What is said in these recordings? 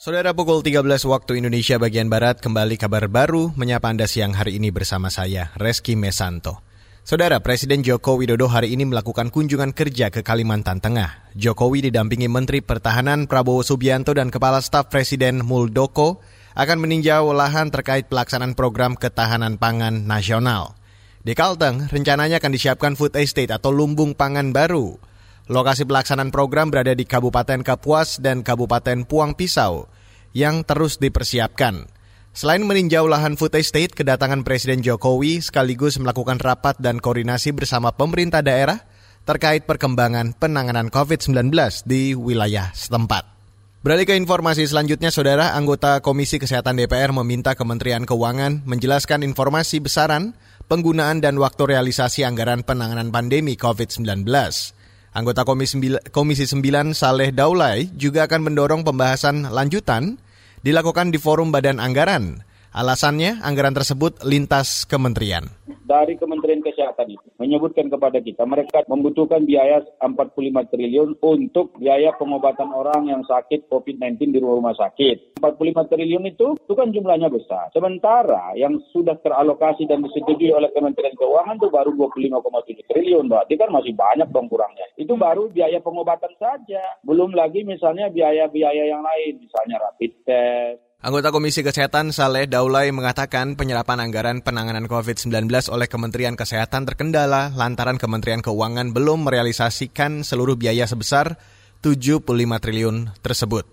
Saudara pukul 13 waktu Indonesia bagian Barat kembali kabar baru menyapa Anda siang hari ini bersama saya, Reski Mesanto. Saudara Presiden Joko Widodo hari ini melakukan kunjungan kerja ke Kalimantan Tengah. Jokowi didampingi Menteri Pertahanan Prabowo Subianto dan Kepala Staf Presiden Muldoko akan meninjau lahan terkait pelaksanaan program ketahanan pangan nasional. Di Kalteng, rencananya akan disiapkan food estate atau lumbung pangan baru. Lokasi pelaksanaan program berada di Kabupaten Kapuas dan Kabupaten Puang Pisau yang terus dipersiapkan. Selain meninjau lahan food estate, kedatangan Presiden Jokowi sekaligus melakukan rapat dan koordinasi bersama pemerintah daerah terkait perkembangan penanganan COVID-19 di wilayah setempat. Beralih ke informasi selanjutnya, Saudara, anggota Komisi Kesehatan DPR meminta Kementerian Keuangan menjelaskan informasi besaran, penggunaan dan waktu realisasi anggaran penanganan pandemi COVID-19. Anggota Komisi 9 Saleh Daulay juga akan mendorong pembahasan lanjutan dilakukan di forum Badan Anggaran. Alasannya anggaran tersebut lintas kementerian dari Kementerian Kesehatan itu menyebutkan kepada kita mereka membutuhkan biaya 45 triliun untuk biaya pengobatan orang yang sakit COVID-19 di rumah sakit. 45 triliun itu itu kan jumlahnya besar. Sementara yang sudah teralokasi dan disetujui oleh Kementerian Keuangan itu baru 25,7 triliun, berarti kan masih banyak dong kurangnya. Itu baru biaya pengobatan saja. Belum lagi misalnya biaya-biaya yang lain, misalnya rapid test, Anggota Komisi Kesehatan Saleh Daulay mengatakan penyerapan anggaran penanganan COVID-19 oleh Kementerian Kesehatan terkendala lantaran Kementerian Keuangan belum merealisasikan seluruh biaya sebesar 75 triliun tersebut.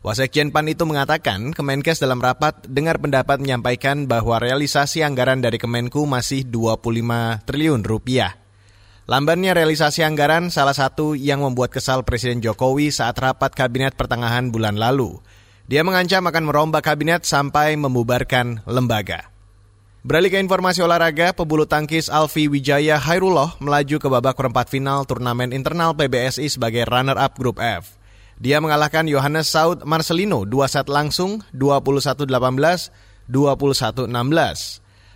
Wasekjen PAN itu mengatakan Kemenkes dalam rapat dengar pendapat menyampaikan bahwa realisasi anggaran dari Kemenku masih 25 triliun rupiah. Lambannya realisasi anggaran salah satu yang membuat kesal Presiden Jokowi saat rapat kabinet pertengahan bulan lalu. Dia mengancam akan merombak kabinet sampai membubarkan lembaga. Beralih ke informasi olahraga, pebulu tangkis Alfi Wijaya Hairullah melaju ke babak perempat final turnamen internal PBSI sebagai runner-up grup F. Dia mengalahkan Yohanes Saud Marcelino dua set langsung 21-18, 21-16.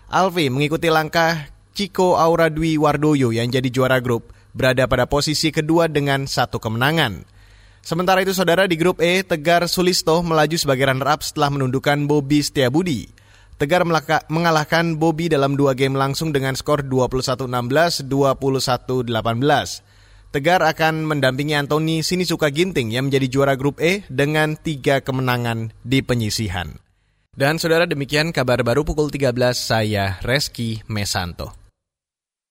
Alfi mengikuti langkah Chico Aura Dwi Wardoyo yang jadi juara grup, berada pada posisi kedua dengan satu kemenangan. Sementara itu saudara di grup E, Tegar Sulisto melaju sebagai runner-up setelah menundukkan Bobby Setiabudi. Tegar mengalahkan Bobby dalam dua game langsung dengan skor 21-16, 21-18. Tegar akan mendampingi Anthony Sinisuka Ginting yang menjadi juara grup E dengan tiga kemenangan di penyisihan. Dan saudara demikian kabar baru pukul 13 saya Reski Mesanto.